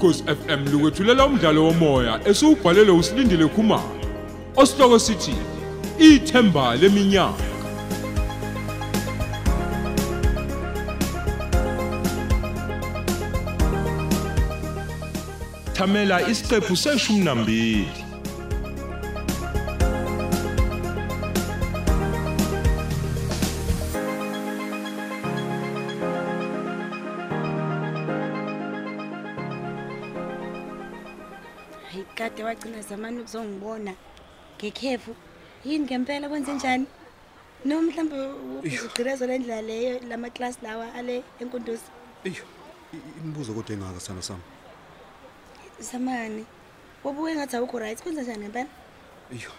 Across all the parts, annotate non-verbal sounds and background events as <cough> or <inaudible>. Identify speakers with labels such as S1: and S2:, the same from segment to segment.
S1: ukhosi FM lukwethulela umdlalo womoya esiubhalelwe usilindile Khumalo osihloko sithi ithemba leminyaka. Thamela isiqephu seshumi nambili.
S2: Hayi kade wagcina zamani ukuzongibona ngekhefu yini ngempela kwenze njani? Noma mhlawumbe ugqirezo lendlela leyo lamaklasi lawa ale enkunduzi?
S3: Eyo, i- imibuzo kodwa engaka sana sami.
S2: zamani. Wobuke ngathi awukho right kwenze njani ngempela?
S3: Eyo,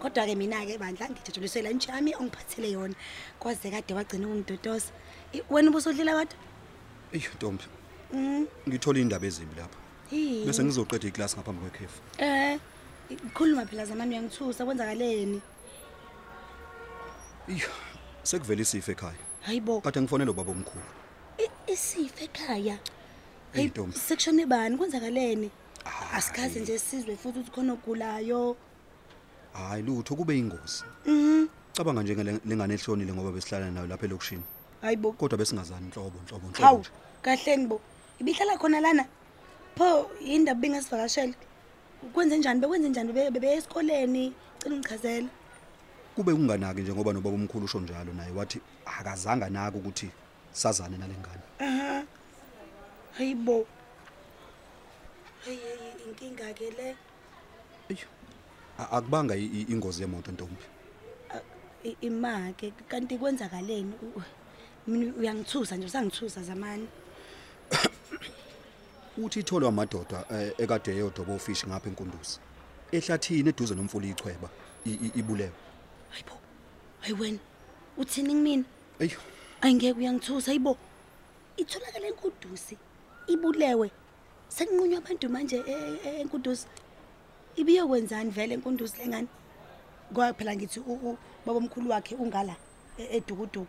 S2: kodwa-ke mina-ke bandla ngijathulisela nje ami ongiphathele yona? Kwaze kade wagcina ukungidodosa I- wena ubusodlila kodwa
S3: eyo Ntombi,
S2: Mm,
S3: ngithola indaba ezimbi lapha.
S2: Yini?
S3: Bese ngizoqeda iklasi ngaphambi kwekhefu.
S2: Eh, khuluma phela zamani uyangithusa kwenzakaleni
S3: Eyo, sekuvela isifo ekhaya.
S2: hayibo
S3: Kade ngifonela ubaba omkhulu.
S2: i- isifo ekhaya
S3: Hey
S2: Hayi,
S3: Ntombi,
S2: sekushone bani kwenzakaleni
S3: Hayi.
S2: asikaze nje sizwe futhi ukuthi khona ogulayo
S3: hayi lutho kube ingozi.
S2: Mhm.
S3: Cabanga nje ngelengane ehlonile ngoba besihlala nayo lapha elokushini.
S2: hayibo
S3: Kodwa besingazani inhlobo inhlobo inhlobo.
S2: hawu
S3: nje.
S2: kahleni bo ibihlala khona lana pho yindaba bengasivakashela kwenze njani? Bekwenze njani? Bebe- bebeye esikoleni? Cela ungichazela
S3: Kube kunganaki nje ngoba nobaba omkhulu usho njalo naye wathi akazange naka ukuthi sazane nalengane.
S2: aha. Hayibo hayi hayi, inkinga-ke le.
S3: Eyo. a- Akubanga i- i- ingozi yemoto Ntombi.
S2: I- imake kanti kwenzakaleni? U- mina uyangithusa nje usangithusa zamani? <coughs>
S3: Uthi itholwa amadoda eh, ekade eyodoba ofishi ngapha enkunduzi. Ehlathini eduze nomfula ichweba ibulewe.
S2: hayibo hayi wena uthini kumina
S3: Eyo,
S2: ayingeke uyangithusa hayibo. Itholakala enkudusi ibulewe. Sekunqunywa abantu manje e- e- enkudusi ibiyokwenzani vele enkundusi lengane ngoba phela ngithi u- u- baba omkhulu wakhe ungala e- edukuduku.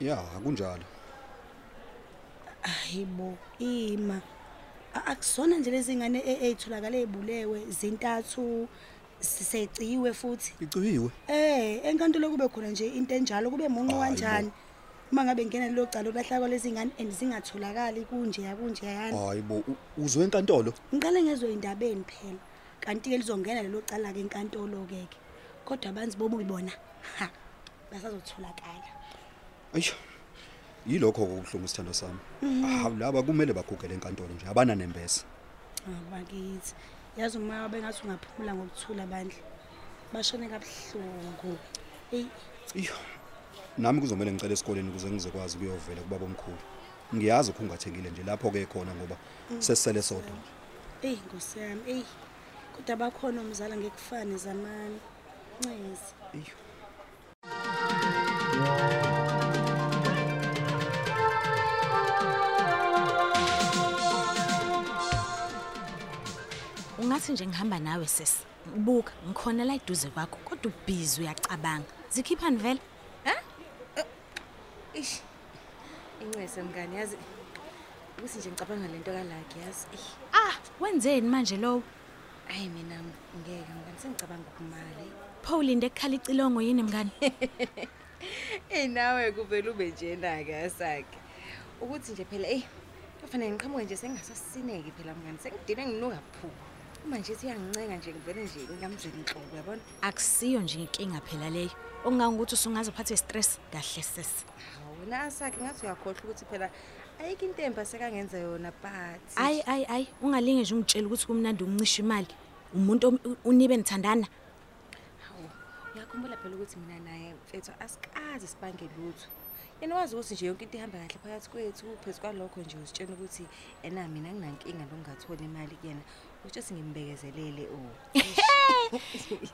S3: Ya kunjalo.
S2: hayibo ima. Akusona nje lezi ngane e- ey'tholakale ey'bulewe zintathu siseciwe futhi
S3: Iciwiwe.
S2: Eh, enkantolo kube khona nje into enjalo kube munqo
S3: Hayi bo.
S2: kanjani. Uma ngabe ngena lelo cala lokulahla kwalezi ngane and zingatholakali kunje yakunje yani.
S3: Hayibo, u- uzwe enkantolo?
S2: Ngiqale ngezwe indabeni phela. Kanti ke lizongena lelo cala ke enkantolo ke ke. Kodwa abanzi bobu ibona. Ha. Basazotholakala.
S3: Ayish. Yilokho okubuhlungu sithando sami. Ah laba kumele bagugele enkantolo nje abana nembese.
S2: Abakithi. Yazi uma bengathi ungaphumula ngokuthula bandla. Bashone kabuhlungu. Ey,
S3: Iyo. Nami kuzomela ngicela esikoleni ukuze ngizokwazi ukuyovela kubaba omkhulu. Ngiyazi ukhungathekile nje lapho ke khona ngoba sesisele sodwa.
S2: ey Nkosi yami, ey. Kodwa bakhona umzala ngekufane zamani. Ncezi.
S3: Iyo.
S4: Ungathi nje ngihamba nawe sisi. Buka, ngikhona la eduze kwakho kodwa ubhizi uyacabanga. Zikhiphani vele?
S5: Ish. Incwese mngani yazi ukuthi nje ngicabanga lento kalaki yazi. Ish.
S4: Ah, wenzeni manje lo?
S5: Hayi mina ngeke mngani sengicabanga ukumali.
S4: Pho ulinde ekukhala icilongo yini mngani? <laughs>
S5: Eh nawe kuvela ube njena ke asake. Ukuthi nje phela eh kufanele ngiqhamuke nje sengasasineki phela mngani sengidine nginuka phu. Uma nje siyangicenga nje ngivele nje ngamzweni inhloko yabona.
S4: Akusiyo nje inkinga phela leyo. Okungangokuthi usungazophatha istress kahle sisi.
S5: Hawu nasake ngathi uyakhohlwa ukuthi phela ayikho into emba sekangenza yona but
S4: Ayi ayi ayi, ungalinge nje ungitshela ukuthi kumnandi uncisha imali. Umuntu unibe nithandana.
S5: Uyakhumbula phela ukuthi mina naye mfethu asikaze sibange lutho. Yena wazi ukuthi nje yonke into ihamba kahle phakathi kwethu phezu kwalokho nje usitshela ukuthi ena mina nginankinga lokungathola imali kuyena. Utsho singimbekezelele oh.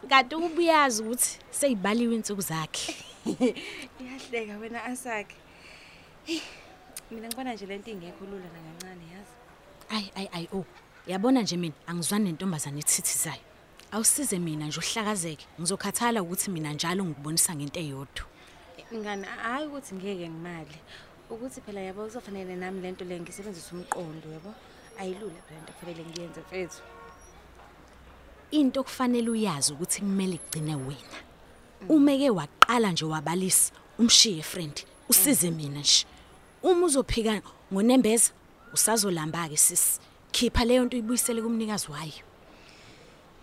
S4: Kanti ubuyazi ukuthi seyibaliwe insuku zakhe.
S5: Iyahleka wena asakhe. Hey, mina ngibona nje lento ingekho lula nangancane yazi.
S4: Ayi ayi ayi oh. Yabona nje mina angizwani nentombazane ethithizayo. Awusize mina nje uhlakazeke. Ngizokhathala ukuthi mina njalo ngikubonisa ngento eyodwa.
S5: Ngani hayi ukuthi ngeke ngimali. Ukuthi phela yabo kuzofanele nami lento le ngisebenzisa umqondo yabo. Ayilula phela into kufanele ngiyenze mfethu.
S4: Into okufanele uyazi ukuthi kumele igcine wena. Uma ke waqala nje wabalisa umshiye friend usize mina nje. Uma uzophika ngonembeza usazolamba ke sisi khipha leyo nto uyibuyisele kumnikazi wayo.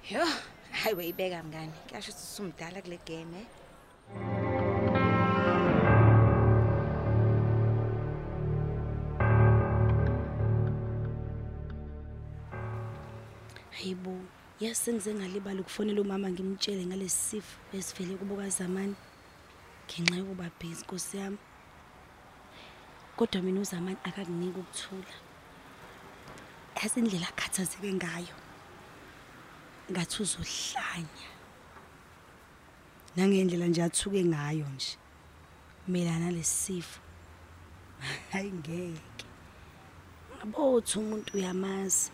S5: Yo hayi weyibeka mngani. Kuyasho ukuthi usumdala kule game eh?
S2: Hayibo yazi sengize ngalibala ukufonela umama ngimtshele ngalesi sifo esivele kubo kazamani ngenxa yokuba bhizi nkosi yami. Kodwa mina uzamani akakuniki ukuthula. Yazi indlela akhathazeke ngayo ngathi uzohlanya. Nangendlela nje athuke ngayo nje melana nalesi sifo. <laughs> Hayi ngeke. Ngabothi umuntu uyamazi.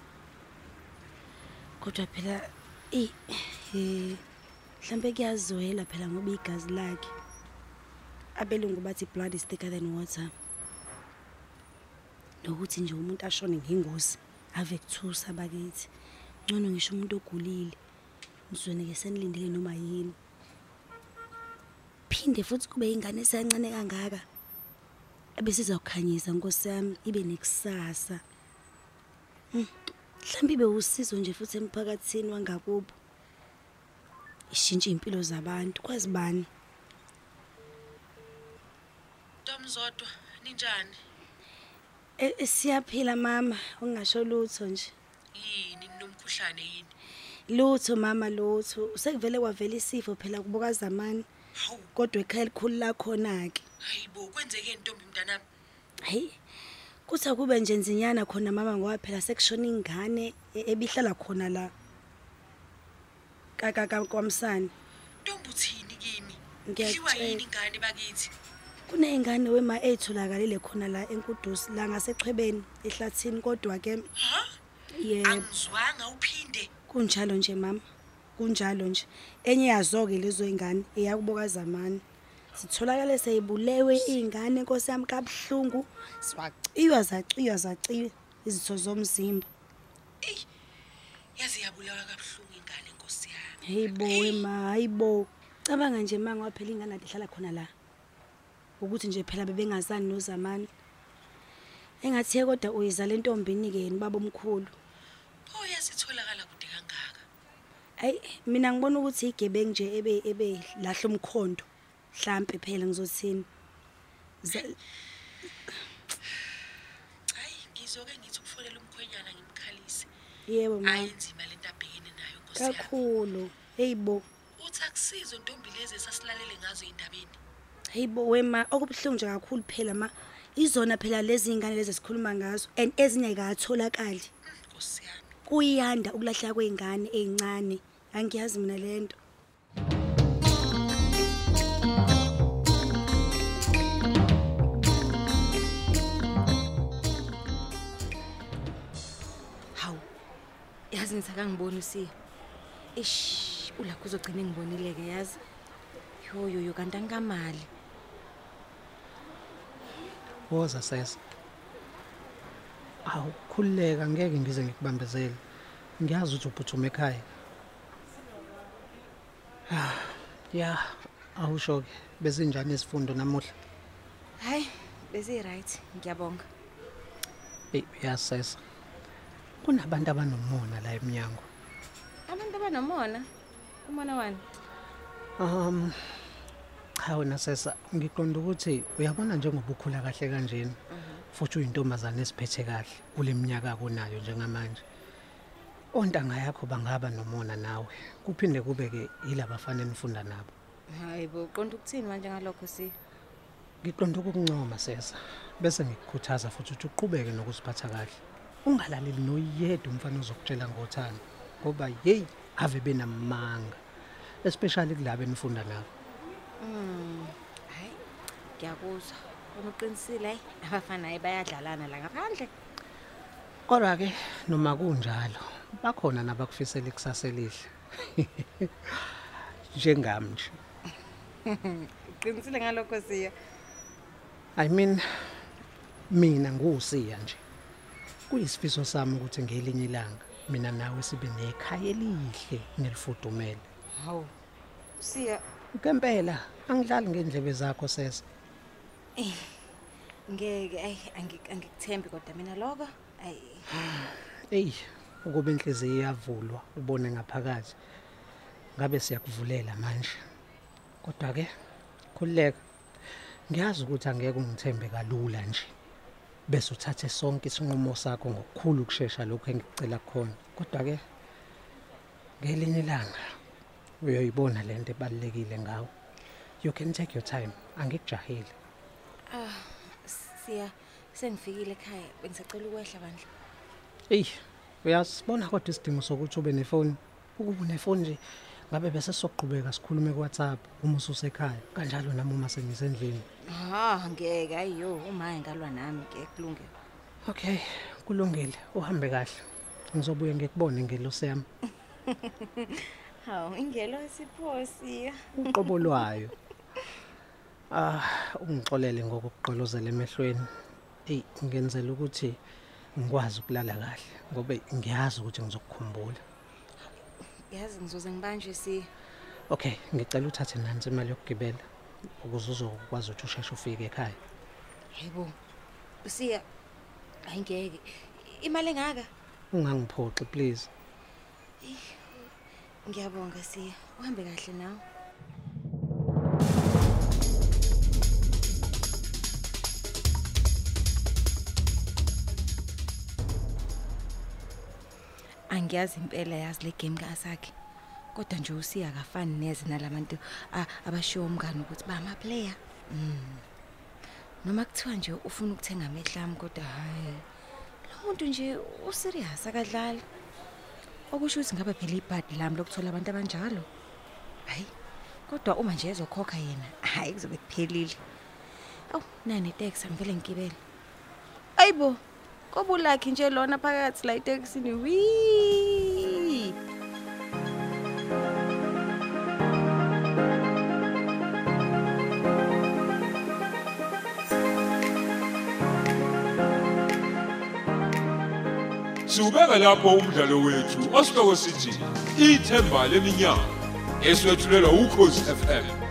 S2: Kodwa phela eh eh mhlambe kuyazwela phela ngoba igazi lakhe. Abelungu bathi blood is thicker than water. Nokuthi nje umuntu ashone ngengozi ave kuthusa bakithi. Ngcono ngisho umuntu ogulile ngizweni ke senilindele noma yini. Phinde futhi kube ingane esancane kangaka ebesiza kukhanyisa nkosi yami ibe nekusasa. Mhlawumbe ibe usizo nje futhi emphakathini wangakubo. Ishintshe impilo zabantu kwazi bani?
S6: Ntomzodwa ninjani?
S2: E- e, siyaphila mama ungasho lutho nje.
S6: Yini ninomkhuhlane yini?
S2: lutho mama lutho. Sekuvele kwavela isifo phela kubuka zamani kodwa ekhaya elikhulu lakhona ke
S6: hayibo kwenzeke intombi mntanami.
S2: hayi kuthi akube nje nzinyana khona mama ngoba phela sekushona ingane e- ebihlala khona la kaka kwamsana
S6: Ntombi uthini kimi?
S2: Ngiyakutshela.
S6: Khiwa yini ingane bakithi?
S2: kuneyingane wema eyitholakalile khona la enkudusi la ngasechwebeni ehlathini kodwa ke
S6: Ha?
S2: yebo
S6: Angizwanga uphinde.
S2: kunjalo nje mama kunjalo nje enye yazo-ke lezo ingane eyakuboka zamani zitholakale seyibulewe iy'ngane nkosi yami kabuhlungu zwaciywa zaciywa zaciywa izitho zomzimba
S6: Ey. Yazi yabulawa kabuhlungu ingane Nkosi yami.
S2: heyibo wema hayibo cabanga nje ma ngoba phela ingane ade ihlala khona la ukuthi nje phela bebengazani nozamani engathi-ke kodwa uyizale ntombini-ke yeni baba omkhulu
S6: Oh yasitholakala kude kangaka.
S2: hayi mina ngibona ukuthi igebengu nje ebe ebe lahla umkhondo mhlampe phela ngizothini? Za-
S6: Hayi ngizoke ngithi ukufonela umkhwenyana ngimkhalise.
S2: yebo ma.
S6: Ayinzima lento abhekene nayo Nkosi yami.
S2: kakhulu. Heyibo
S6: Uthi akusizo ntombi lezi esasilalele ngazo indabeni.
S2: heyibo wema okubuhlungu nje kakhulu phela ma. Izona phela lezi ngane lezi esikhuluma ngazo and ezinye ayikatholakali
S6: Mm, Nkosi yami.
S2: kuyanda ukulahleka kwey'ngane ey'ncane. Angiyazi mina le
S5: yazi ngithi akangiboni usiya ish ulakho uzogcina ngibonile-ke yazi? Yoyoyo kanti angikamali.
S7: Woza sesa awu khululeka ngeke ngize ngikubambezele. Ngiyazi ukuthi uphuthuma ekhaya. Ah, ya awusho-ke. Bezinjani izifundo namuhla?
S5: Hhayi bezi-right. Ngiyabonga.
S7: Eyi uyazi sesa kunabantu abanomona la emnyango.
S5: Abantu abanomona? Umona wani?
S7: Um cha wena sesa ngiqonda ukuthi uyabona njengoba ukhula kahle kanjena futhi uyintombazane esiphethe kahle kule minyaka kunayo njengamanje. Ontanga yakho bangaba nomona nawe kuphinde kube-ke yilaba bafana enifunda nabo.
S5: Hayi bo uqonda ukuthini manje ngalokho si?
S7: Ngiqonda ukukuncoma sesa bese ngikukhuthaza futhi ukuthi uqhubeke nokuziphatha kahle. Ungalaleli noyedwa umfana ozokutshela ngothando ngoba yeyi ave benamanga especially kulabo enifunda nabo
S5: hhayi ngiyakuzwa. Uma uqinisile hayi abafana hayi bayadlalana la ngaphandle.
S7: Kodwa-ke noma kunjalo bakhona nabakufisela ikusasa elihle. <laughs> Njengami nje.
S5: Uqinisile ngalokho siya?
S7: I mean mina nguwusiya nje. Kuyisifiso sami ukuthi ngelinye ilanga mina nawe sibe nekhaya elihle nelifudumele.
S5: Hawu siya
S7: ngempela angidlali ngendlebe zakho sesa
S5: ngeke ayi angi- angikuthembi kodwa mina lokho ayi.
S7: Eyi ukuba inhliziyo iyavulwa ubone ngaphakathi ngabe siyakuvulela manje. Kodwa ke khulileka ngiyazi ukuthi angeke ungithembe kalula nje. Bese uthathe sonke isinqumo sakho ngokukhulu ukusheshsha lokho engikucela khona. Kodwa ke ngelinye ilanga uyoyibona lento ebalekile ngawe. You can take your time. Angikujahile
S5: siya sengifikile ekhaya. Bengisacela ukwehla bandla.
S7: Ey, uyasibona kodwa isidingo sokuthi ube nefoni. Ukuba unefoni nje ngabe bese soqhubeka sikhulume kuWhatsApp uma ususekhaya. Kanjalo nami uma sengisendlini.
S5: ha ngeke ayiyo uma engalwa nami ke kulungile
S7: Okay, kulungile. Uhambe kahle. Ngizobuye ngikubone ngelosi yami. <laughs>
S5: hawu ingelo esiphosi
S7: Uqobo lwayo. Ah, ungixolele ngokuqolozela emehlweni. Ey, ngenzela ukuthi ngikwazi ukulala kahle ngoba ngiyazi ukuthi ngizokukhumbula.
S5: Yazi ngizoze ngibanjwe siya
S7: Okay, ngicela uthathe nansi imali yokugibela ukuze uzokwazi ukuthi usheshe ufike ekhaya.
S5: hayibo siya hayi ngeke. Imali engaka?
S7: Ungangiphoxi please.
S5: ngiyabonga siya. Uhambe kahle nawe. Angiyazi impela yazi le game kasakhe kodwa nje usiya akafani neze nalabantu a- abashiwo umngane ukuthi ba ama player. Mm. noma kuthiwa nje ufuna ukuthenga amehla ami kodwa hayi lo muntu nje userious akadlali. Okusho ukuthi ngabe phela ibhadi lami lokuthola abantu abanjalo? Hayi kodwa uma nje ezokhokha yena hayi kuzobe kuphelile. Awu nani iteksi angivele ngigibele. Ayibo! Kobulakhi nje lona phakathi la iteksini wi
S1: Siubeka lapho umdlalo wethu osihloko sithi ithemba leminyaka eswetshulelwa ukhozi FM